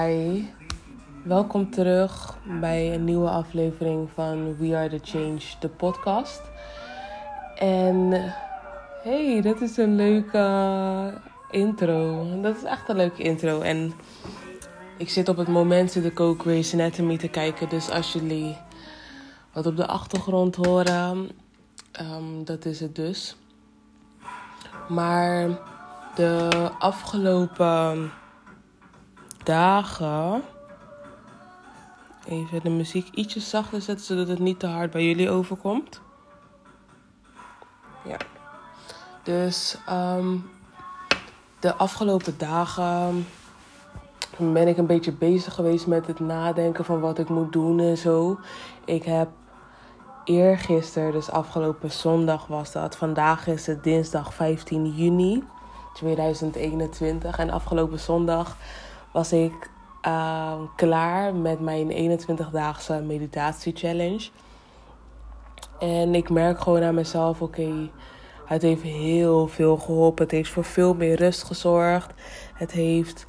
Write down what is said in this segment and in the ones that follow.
Hi, welkom terug bij een nieuwe aflevering van We Are The Change, de podcast. En hey, dat is een leuke intro. Dat is echt een leuke intro. En ik zit op het moment de ik ook Grey's Anatomy te kijken. Dus als jullie wat op de achtergrond horen, um, dat is het dus. Maar de afgelopen dagen. Even de muziek ietsje zachter zetten zodat het niet te hard bij jullie overkomt. Ja. Dus um, de afgelopen dagen ben ik een beetje bezig geweest met het nadenken van wat ik moet doen en zo. Ik heb eergisteren, dus afgelopen zondag was dat. Vandaag is het dinsdag 15 juni 2021. En afgelopen zondag was ik uh, klaar met mijn 21-daagse meditatie-challenge. En ik merk gewoon aan mezelf: oké, het heeft heel veel geholpen. Het heeft voor veel meer rust gezorgd. Het heeft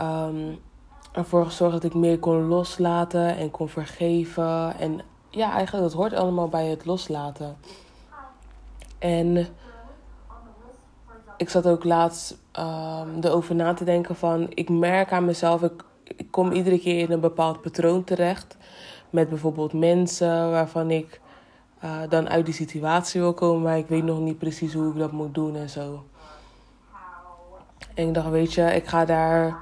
um, ervoor gezorgd dat ik meer kon loslaten en kon vergeven. En ja, eigenlijk dat hoort allemaal bij het loslaten. En ik zat ook laatst um, erover na te denken van... Ik merk aan mezelf, ik, ik kom iedere keer in een bepaald patroon terecht. Met bijvoorbeeld mensen waarvan ik uh, dan uit die situatie wil komen... maar ik weet nog niet precies hoe ik dat moet doen en zo. En ik dacht, weet je, ik ga daar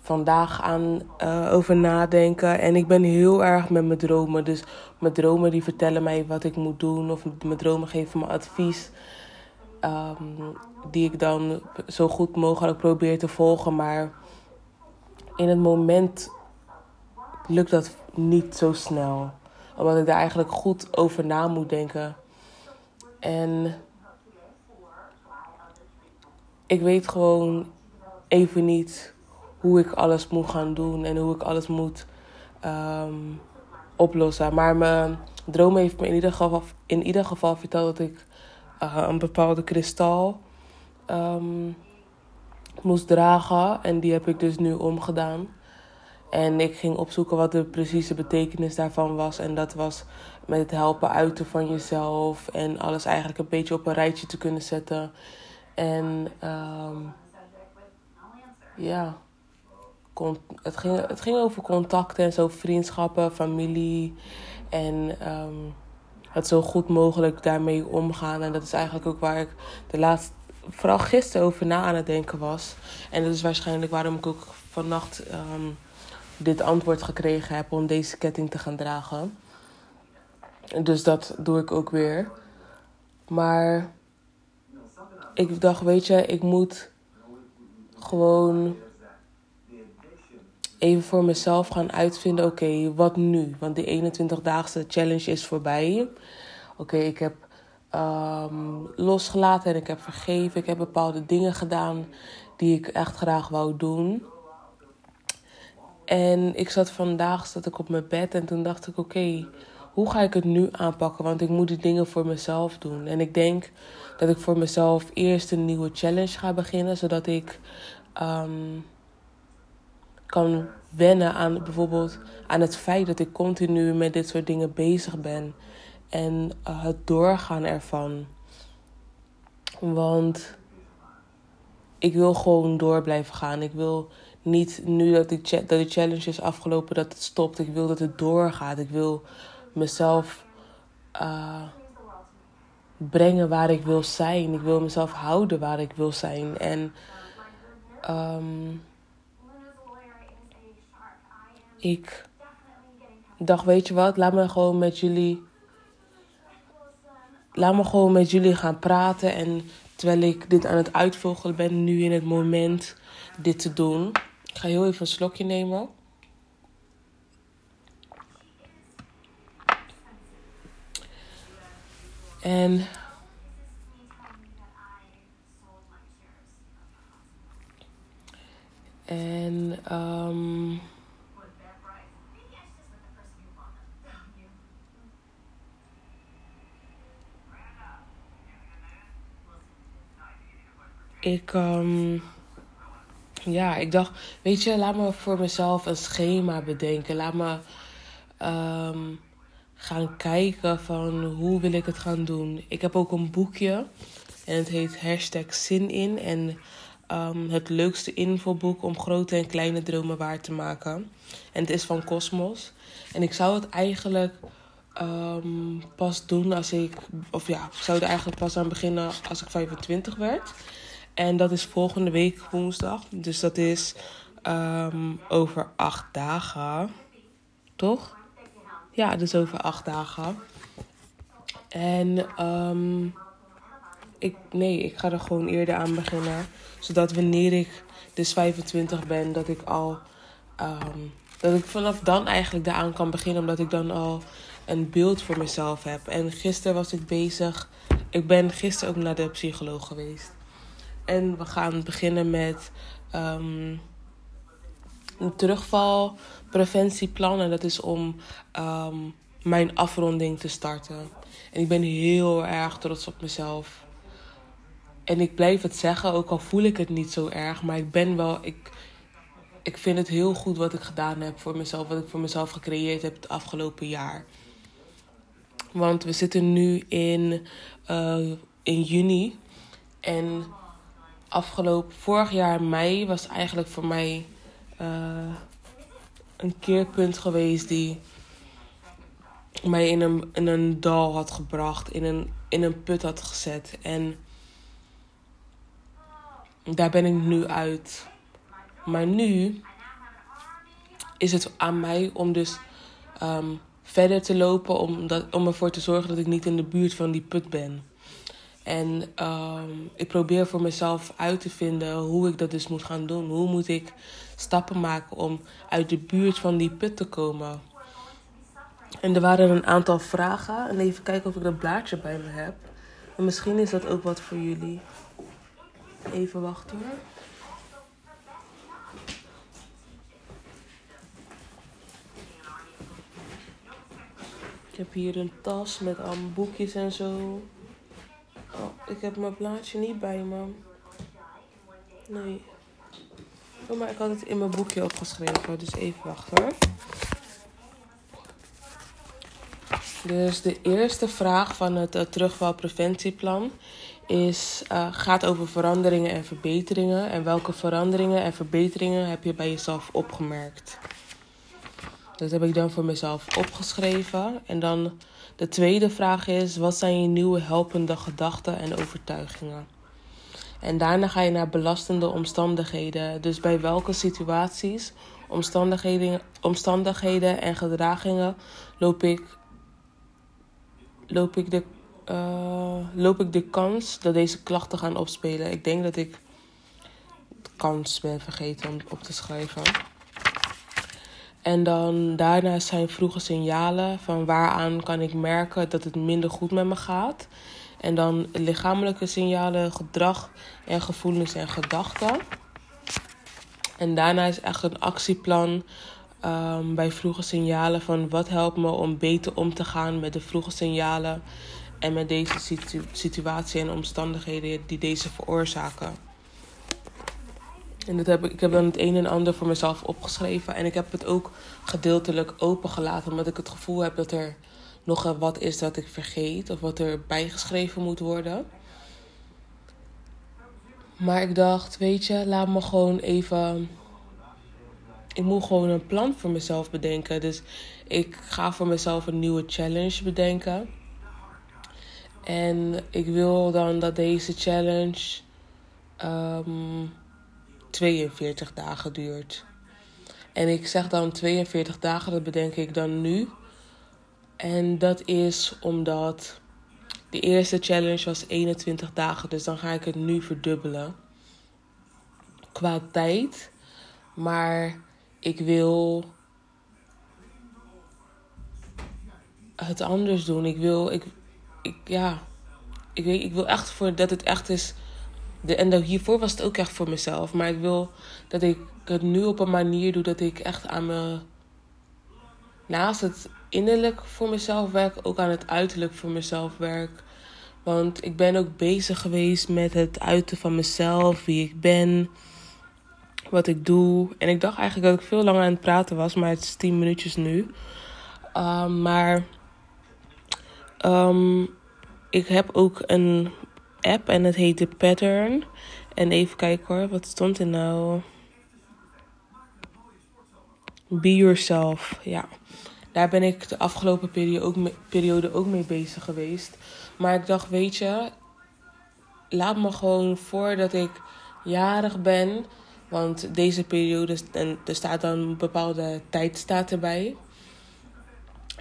vandaag aan uh, over nadenken. En ik ben heel erg met mijn dromen. Dus mijn dromen die vertellen mij wat ik moet doen. Of mijn dromen geven me advies. Um, die ik dan zo goed mogelijk probeer te volgen. Maar in het moment lukt dat niet zo snel. Omdat ik daar eigenlijk goed over na moet denken. En ik weet gewoon even niet hoe ik alles moet gaan doen en hoe ik alles moet um, oplossen. Maar mijn droom heeft me in ieder geval, in ieder geval verteld dat ik uh, een bepaalde kristal um, moest dragen. En die heb ik dus nu omgedaan. En ik ging opzoeken wat de precieze betekenis daarvan was. En dat was met het helpen uiten van jezelf. En alles eigenlijk een beetje op een rijtje te kunnen zetten. En um, ja, het ging, het ging over contacten en zo, vriendschappen, familie. En um, het zo goed mogelijk daarmee omgaan. En dat is eigenlijk ook waar ik de laatste, vooral gisteren over na aan het denken was. En dat is waarschijnlijk waarom ik ook vannacht um, dit antwoord gekregen heb om deze ketting te gaan dragen. Dus dat doe ik ook weer. Maar ik dacht, weet je, ik moet gewoon even voor mezelf gaan uitvinden: oké, wat nu? Want die 21-daagse challenge is voorbij. Oké, ik heb um, losgelaten en ik heb vergeven. Ik heb bepaalde dingen gedaan die ik echt graag wou doen. En ik zat vandaag zat ik op mijn bed en toen dacht ik: oké, hoe ga ik het nu aanpakken? Want ik moet die dingen voor mezelf doen. En ik denk dat ik voor mezelf eerst een nieuwe challenge ga beginnen, zodat ik um, kan wennen aan bijvoorbeeld aan het feit dat ik continu met dit soort dingen bezig ben en uh, het doorgaan ervan. Want ik wil gewoon door blijven gaan. Ik wil niet nu dat, die dat de challenge is afgelopen dat het stopt. Ik wil dat het doorgaat. Ik wil mezelf uh, brengen waar ik wil zijn. Ik wil mezelf houden waar ik wil zijn. En um, ik dacht, weet je wat, laat me gewoon met jullie. Laat me gewoon met jullie gaan praten. En terwijl ik dit aan het uitvogelen ben, nu in het moment dit te doen. Ik ga heel even een slokje nemen. En en um, ik um, ja, ik dacht, weet je, laat me voor mezelf een schema bedenken. Laat me ehm, gaan kijken van hoe wil ik het gaan doen. Ik heb ook een boekje en het heet hashtag zin in. En um, het leukste infoboek om grote en kleine dromen waar te maken. En het is van Cosmos. En ik zou het eigenlijk pas doen als ik, of ja, ik zou er eigenlijk pas aan beginnen als ik 25 werd. En dat is volgende week woensdag. Dus dat is um, over acht dagen. Toch? Ja, dus over acht dagen. En um, ik, nee, ik ga er gewoon eerder aan beginnen. Zodat wanneer ik dus 25 ben, dat ik al. Um, dat ik vanaf dan eigenlijk daaraan kan beginnen. Omdat ik dan al een beeld voor mezelf heb. En gisteren was ik bezig. Ik ben gisteren ook naar de psycholoog geweest. En we gaan beginnen met um, een terugvalpreventieplan. En dat is om um, mijn afronding te starten. En ik ben heel erg trots op mezelf. En ik blijf het zeggen, ook al voel ik het niet zo erg. Maar ik ben wel. Ik, ik vind het heel goed wat ik gedaan heb voor mezelf. Wat ik voor mezelf gecreëerd heb het afgelopen jaar. Want we zitten nu in, uh, in juni. En afgelopen vorig jaar mei was eigenlijk voor mij uh, een keerpunt geweest die mij in een, in een dal had gebracht, in een, in een put had gezet. En daar ben ik nu uit. Maar nu is het aan mij om dus um, verder te lopen, om, dat, om ervoor te zorgen dat ik niet in de buurt van die put ben. En um, ik probeer voor mezelf uit te vinden hoe ik dat dus moet gaan doen. Hoe moet ik stappen maken om uit de buurt van die put te komen? En er waren een aantal vragen. En even kijken of ik dat blaadje bij me heb. En misschien is dat ook wat voor jullie. Even wachten hoor. Ik heb hier een tas met allemaal boekjes en zo. Oh, ik heb mijn blaadje niet bij me. Nee. Oh, maar ik had het in mijn boekje opgeschreven. Dus even wachten hoor. Dus de eerste vraag van het uh, terugvalpreventieplan is, uh, gaat over veranderingen en verbeteringen. En welke veranderingen en verbeteringen heb je bij jezelf opgemerkt? Dat heb ik dan voor mezelf opgeschreven. En dan de tweede vraag is: wat zijn je nieuwe helpende gedachten en overtuigingen? En daarna ga je naar belastende omstandigheden. Dus bij welke situaties, omstandigheden, omstandigheden en gedragingen loop ik, loop, ik de, uh, loop ik de kans dat deze klachten gaan opspelen? Ik denk dat ik de kans ben vergeten om op te schrijven. En dan daarna zijn vroege signalen van waaraan kan ik merken dat het minder goed met me gaat. En dan lichamelijke signalen, gedrag en gevoelens en gedachten. En daarna is echt een actieplan um, bij vroege signalen van wat helpt me om beter om te gaan met de vroege signalen en met deze situ situatie en omstandigheden die deze veroorzaken. En dat heb ik, heb dan het een en ander voor mezelf opgeschreven. En ik heb het ook gedeeltelijk opengelaten. Omdat ik het gevoel heb dat er nog wat is dat ik vergeet. Of wat er bijgeschreven moet worden. Maar ik dacht, weet je, laat me gewoon even. Ik moet gewoon een plan voor mezelf bedenken. Dus ik ga voor mezelf een nieuwe challenge bedenken. En ik wil dan dat deze challenge. Um, 42 dagen duurt. En ik zeg dan 42 dagen, dat bedenk ik dan nu. En dat is omdat de eerste challenge was 21 dagen, dus dan ga ik het nu verdubbelen. Qua tijd. Maar ik wil het anders doen. Ik wil, ik, ik ja, ik, weet, ik wil echt voor dat het echt is de, en hiervoor was het ook echt voor mezelf. Maar ik wil dat ik het nu op een manier doe dat ik echt aan me. Naast het innerlijk voor mezelf werk, ook aan het uiterlijk voor mezelf werk. Want ik ben ook bezig geweest met het uiten van mezelf, wie ik ben, wat ik doe. En ik dacht eigenlijk dat ik veel langer aan het praten was, maar het is 10 minuutjes nu. Um, maar um, ik heb ook een app en het heet The Pattern. En even kijken hoor, wat stond er nou? Be Yourself, ja. Daar ben ik de afgelopen periode ook, mee, periode ook mee bezig geweest. Maar ik dacht, weet je, laat me gewoon voordat ik jarig ben. Want deze periode, en er staat dan een bepaalde tijd staat erbij.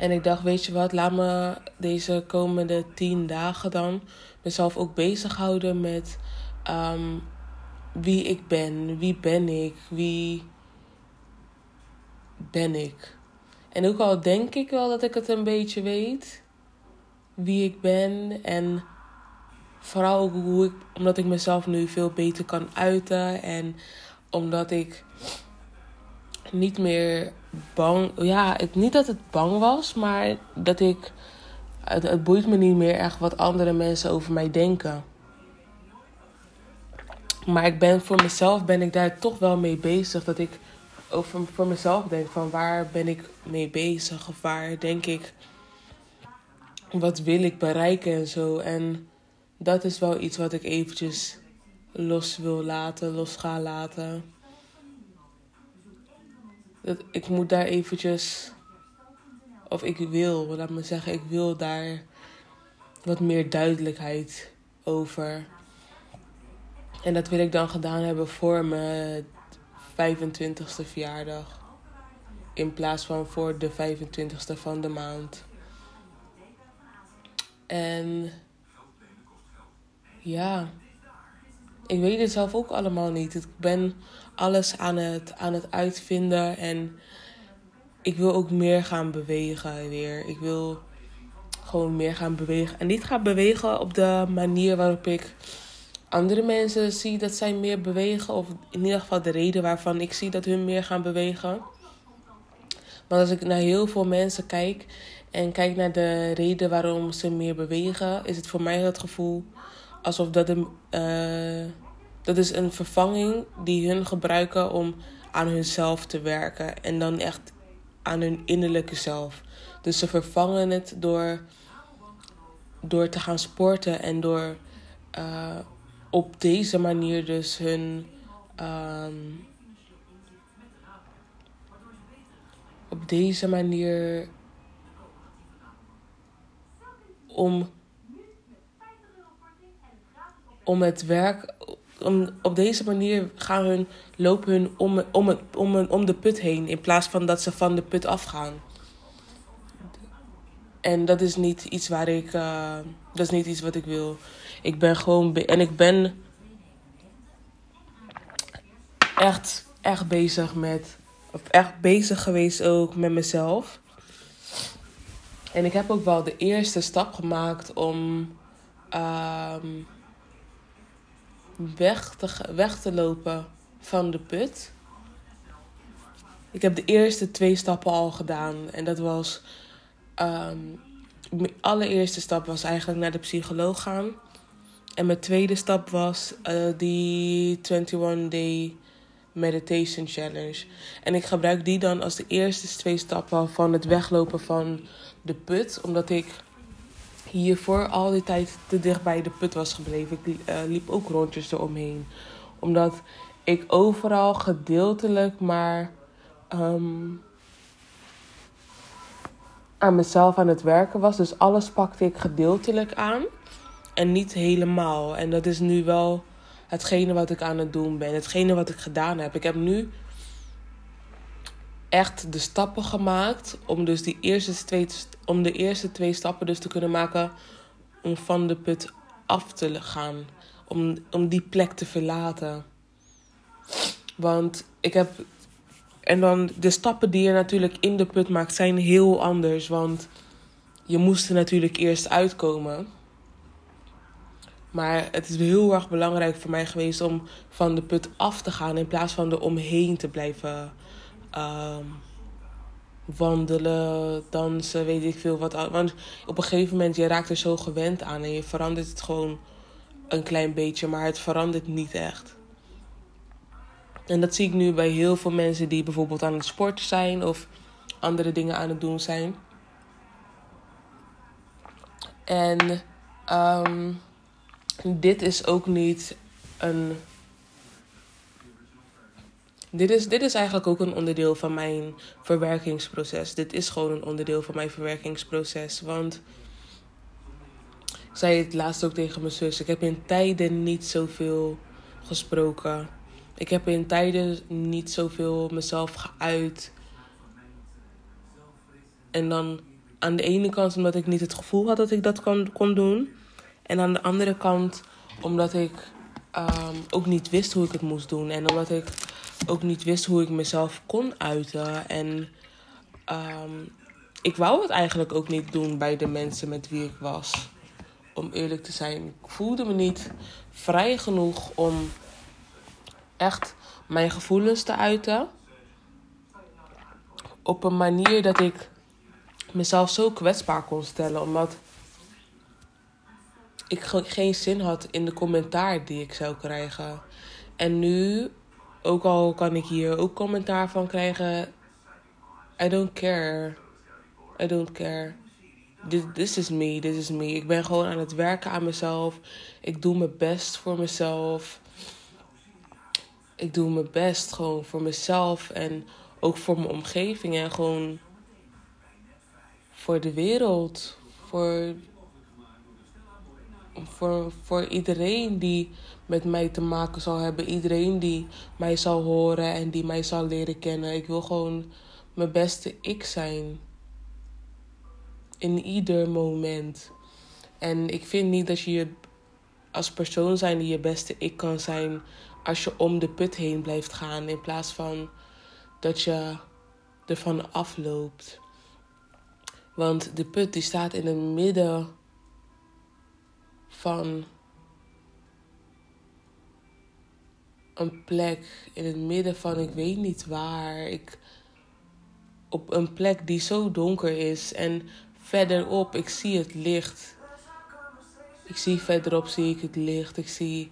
En ik dacht, weet je wat, laat me deze komende tien dagen dan mezelf ook bezighouden met um, wie ik ben, wie ben ik, wie ben ik. En ook al denk ik wel dat ik het een beetje weet, wie ik ben en vooral ook hoe ik, omdat ik mezelf nu veel beter kan uiten en omdat ik niet meer bang, ja, het, niet dat het bang was, maar dat ik, het, het boeit me niet meer echt wat andere mensen over mij denken. Maar ik ben voor mezelf ben ik daar toch wel mee bezig. Dat ik over voor mezelf denk van waar ben ik mee bezig? Of waar denk ik wat wil ik bereiken en zo. En dat is wel iets wat ik eventjes los wil laten, los gaan laten. Dat, ik moet daar eventjes, of ik wil, laat me zeggen, ik wil daar wat meer duidelijkheid over. En dat wil ik dan gedaan hebben voor mijn 25ste verjaardag. In plaats van voor de 25ste van de maand. En ja, ik weet het zelf ook allemaal niet. Ik ben alles aan het, aan het uitvinden en ik wil ook meer gaan bewegen weer. Ik wil gewoon meer gaan bewegen. En niet gaan bewegen op de manier waarop ik andere mensen zie dat zij meer bewegen. Of in ieder geval de reden waarvan ik zie dat hun meer gaan bewegen. Maar als ik naar heel veel mensen kijk en kijk naar de reden waarom ze meer bewegen, is het voor mij het gevoel alsof dat een, uh, dat is een vervanging die hun gebruiken om aan hunzelf te werken. En dan echt aan hun innerlijke zelf. Dus ze vervangen het door, door te gaan sporten en door uh, op deze manier dus hun. Um, op deze manier om, om het werk. Om, op deze manier gaan hun, lopen hun om, om, het, om, om de put heen. In plaats van dat ze van de put afgaan. En dat is niet iets waar ik. Uh, dat is niet iets wat ik wil. Ik ben gewoon. En ik ben. Echt, echt bezig met. Echt bezig geweest ook met mezelf. En ik heb ook wel de eerste stap gemaakt om. Um, weg, te, weg te lopen van de put. Ik heb de eerste twee stappen al gedaan. En dat was. Um, mijn allereerste stap was eigenlijk naar de psycholoog gaan. En mijn tweede stap was uh, die 21 Day Meditation Challenge. En ik gebruik die dan als de eerste twee stappen van het weglopen van de put. Omdat ik hiervoor al die tijd te dicht bij de put was gebleven. Ik uh, liep ook rondjes eromheen. Omdat ik overal gedeeltelijk maar um, aan mezelf aan het werken was. Dus alles pakte ik gedeeltelijk aan en niet helemaal. En dat is nu wel hetgene wat ik aan het doen ben. Hetgene wat ik gedaan heb. Ik heb nu echt de stappen gemaakt om dus die eerste twee, om de eerste twee stappen dus te kunnen maken om van de put af te gaan. Om, om die plek te verlaten. Want ik heb. En dan de stappen die je natuurlijk in de put maakt zijn heel anders. Want je moest er natuurlijk eerst uitkomen. Maar het is heel erg belangrijk voor mij geweest om van de put af te gaan in plaats van er omheen te blijven um, wandelen, dansen, weet ik veel wat. Want op een gegeven moment, je raakt er zo gewend aan en je verandert het gewoon een klein beetje, maar het verandert niet echt. En dat zie ik nu bij heel veel mensen die bijvoorbeeld aan het sporten zijn of andere dingen aan het doen zijn. En um, dit is ook niet een. Dit is, dit is eigenlijk ook een onderdeel van mijn verwerkingsproces. Dit is gewoon een onderdeel van mijn verwerkingsproces. Want ik zei het laatst ook tegen mijn zus. Ik heb in tijden niet zoveel gesproken. Ik heb in tijden niet zoveel mezelf geuit. En dan aan de ene kant omdat ik niet het gevoel had dat ik dat kon, kon doen. En aan de andere kant omdat ik um, ook niet wist hoe ik het moest doen. En omdat ik ook niet wist hoe ik mezelf kon uiten. En um, ik wou het eigenlijk ook niet doen bij de mensen met wie ik was. Om eerlijk te zijn. Ik voelde me niet vrij genoeg om echt mijn gevoelens te uiten. Op een manier dat ik mezelf zo kwetsbaar kon stellen. Omdat ik geen zin had in de commentaar die ik zou krijgen. En nu, ook al kan ik hier ook commentaar van krijgen, I don't care. I don't care. This, is me, this is me. Ik ben gewoon aan het werken aan mezelf. Ik doe mijn best voor mezelf. Ik doe mijn best gewoon voor mezelf en ook voor mijn omgeving en gewoon voor de wereld. Voor voor, voor iedereen die met mij te maken zal hebben. Iedereen die mij zal horen en die mij zal leren kennen. Ik wil gewoon mijn beste ik zijn. In ieder moment. En ik vind niet dat je als persoon zijn die je beste ik kan zijn als je om de put heen blijft gaan. In plaats van dat je ervan afloopt. Want de put die staat in het midden van een plek in het midden van ik weet niet waar. Ik, op een plek die zo donker is en verderop ik zie het licht. Ik zie verderop zie ik het licht. Ik zie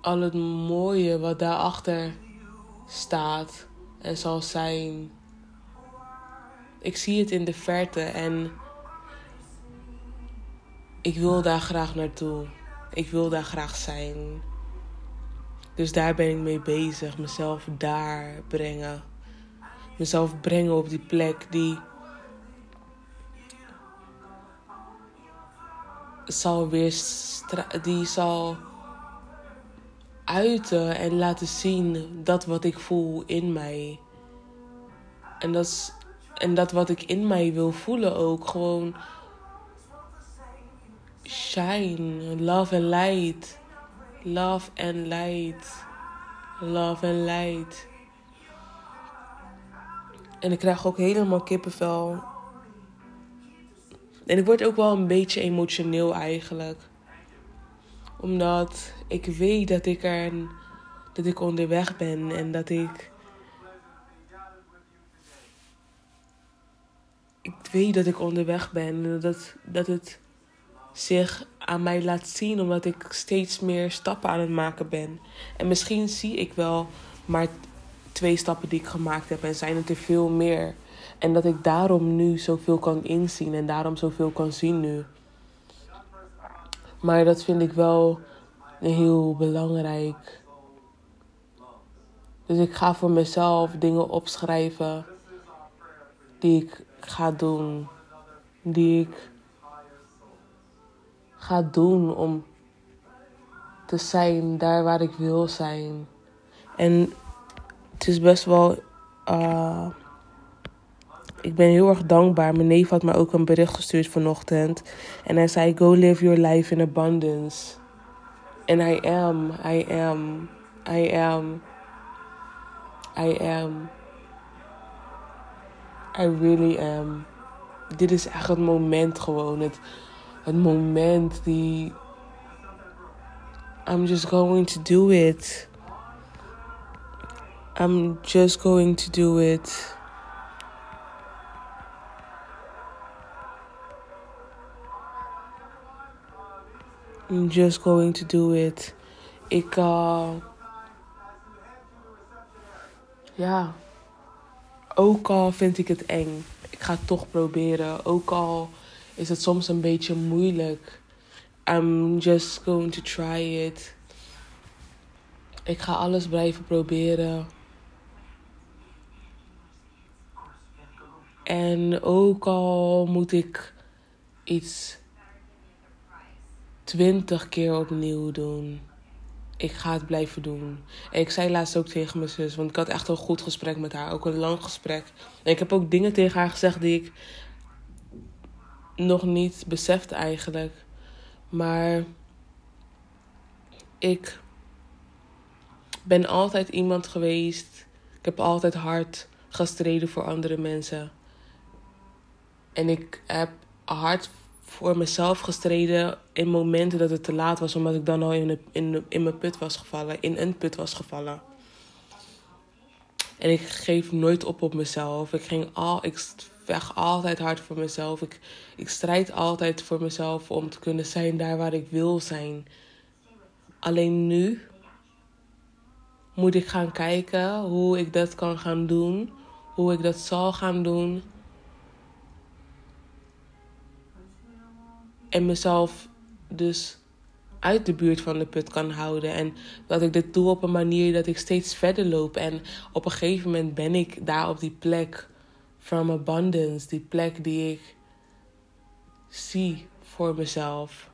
al het mooie wat daarachter staat en zal zijn. Ik zie het in de verte en ik wil daar graag naartoe. Ik wil daar graag zijn. Dus daar ben ik mee bezig. Mezelf daar brengen. Mezelf brengen op die plek die. zal weer. die zal uiten en laten zien dat wat ik voel in mij. En dat, en dat wat ik in mij wil voelen ook. Gewoon shine, love and light, love and light, love and light. En ik krijg ook helemaal kippenvel. En ik word ook wel een beetje emotioneel eigenlijk. Omdat ik weet dat ik er dat ik onderweg ben en dat ik. Ik weet dat ik onderweg ben en dat, dat het zich aan mij laat zien, omdat ik steeds meer stappen aan het maken ben. En misschien zie ik wel maar twee stappen die ik gemaakt heb en zijn het er veel meer. En dat ik daarom nu zoveel kan inzien en daarom zoveel kan zien nu. Maar dat vind ik wel heel belangrijk. Dus ik ga voor mezelf dingen opschrijven die ik ga doen. Die ik ga doen om te zijn daar waar ik wil zijn. En het is best wel. Uh, ik ben heel erg dankbaar. Mijn neef had me ook een bericht gestuurd vanochtend. En hij zei: Go live your life in abundance. En I am, I am, I am, I am. I really am. Dit is echt het moment gewoon. Het, het moment die. I'm just going to do it. I'm just going to do it. I'm just going to do it. Ik, uh, ja, ook al vind ik het eng, ik ga het toch proberen. Ook al is het soms een beetje moeilijk. I'm just going to try it. Ik ga alles blijven proberen. En ook al moet ik iets twintig keer opnieuw doen. Ik ga het blijven doen. En ik zei laatst ook tegen mijn zus, want ik had echt een goed gesprek met haar. Ook een lang gesprek. En ik heb ook dingen tegen haar gezegd die ik nog niet besefte eigenlijk. Maar ik ben altijd iemand geweest. Ik heb altijd hard gestreden voor andere mensen. En ik heb hard voor mezelf gestreden in momenten dat het te laat was, omdat ik dan al in, in, in mijn put was gevallen, in een put was gevallen. En ik geef nooit op op mezelf. Ik, ging al, ik vecht altijd hard voor mezelf. Ik, ik strijd altijd voor mezelf om te kunnen zijn daar waar ik wil zijn. Alleen nu moet ik gaan kijken hoe ik dat kan gaan doen. Hoe ik dat zal gaan doen. En mezelf dus uit de buurt van de put kan houden. En dat ik dit doe op een manier dat ik steeds verder loop. En op een gegeven moment ben ik daar op die plek from abundance. Die plek die ik zie voor mezelf.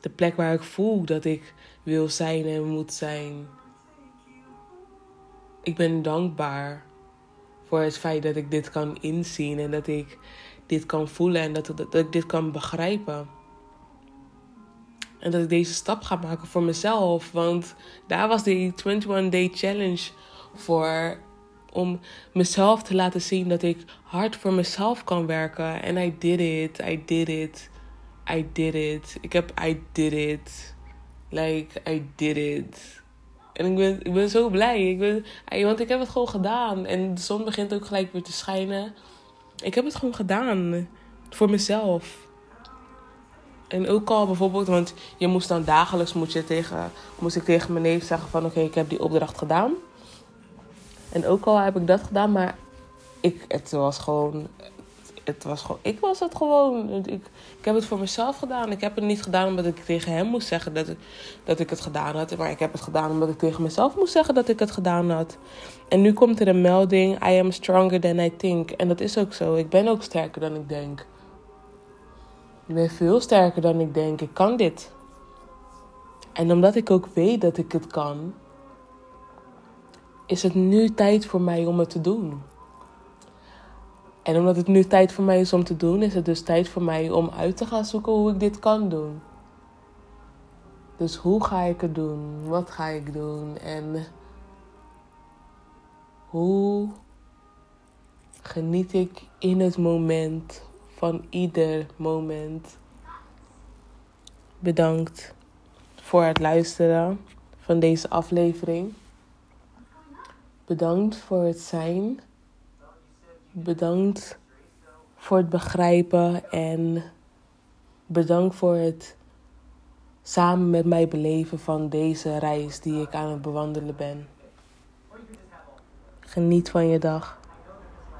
De plek waar ik voel dat ik wil zijn en moet zijn. Ik ben dankbaar voor het feit dat ik dit kan inzien en dat ik dit kan voelen en dat, dat, ik dit kan begrijpen. En dat ik deze stap ga maken voor mezelf. Want daar was die 21 Day Challenge voor. Om mezelf te laten zien dat ik hard voor mezelf kan werken. En I did it. I did it. I did it. Ik heb I did it. Like, I did it. En ik ben, ik ben zo blij. Ik ben, want ik heb het gewoon gedaan. En de zon begint ook gelijk weer te schijnen. Ik heb het gewoon gedaan. Voor mezelf. En ook al bijvoorbeeld, want je moest dan dagelijks moet je tegen, moest ik tegen mijn neef zeggen van oké, ik heb die opdracht gedaan. En ook al heb ik dat gedaan, maar ik, het was gewoon het was gewoon, ik was het gewoon. Ik, ik heb het voor mezelf gedaan. Ik heb het niet gedaan omdat ik tegen hem moest zeggen dat ik, dat ik het gedaan had. Maar ik heb het gedaan omdat ik tegen mezelf moest zeggen dat ik het gedaan had. En nu komt er een melding: I am stronger than I think. En dat is ook zo. Ik ben ook sterker dan ik denk. Ik ben veel sterker dan ik denk. Ik kan dit. En omdat ik ook weet dat ik het kan, is het nu tijd voor mij om het te doen. En omdat het nu tijd voor mij is om te doen, is het dus tijd voor mij om uit te gaan zoeken hoe ik dit kan doen. Dus hoe ga ik het doen? Wat ga ik doen? En hoe geniet ik in het moment van ieder moment? Bedankt voor het luisteren van deze aflevering. Bedankt voor het zijn bedankt voor het begrijpen en bedankt voor het samen met mij beleven van deze reis die ik aan het bewandelen ben. Geniet van je dag.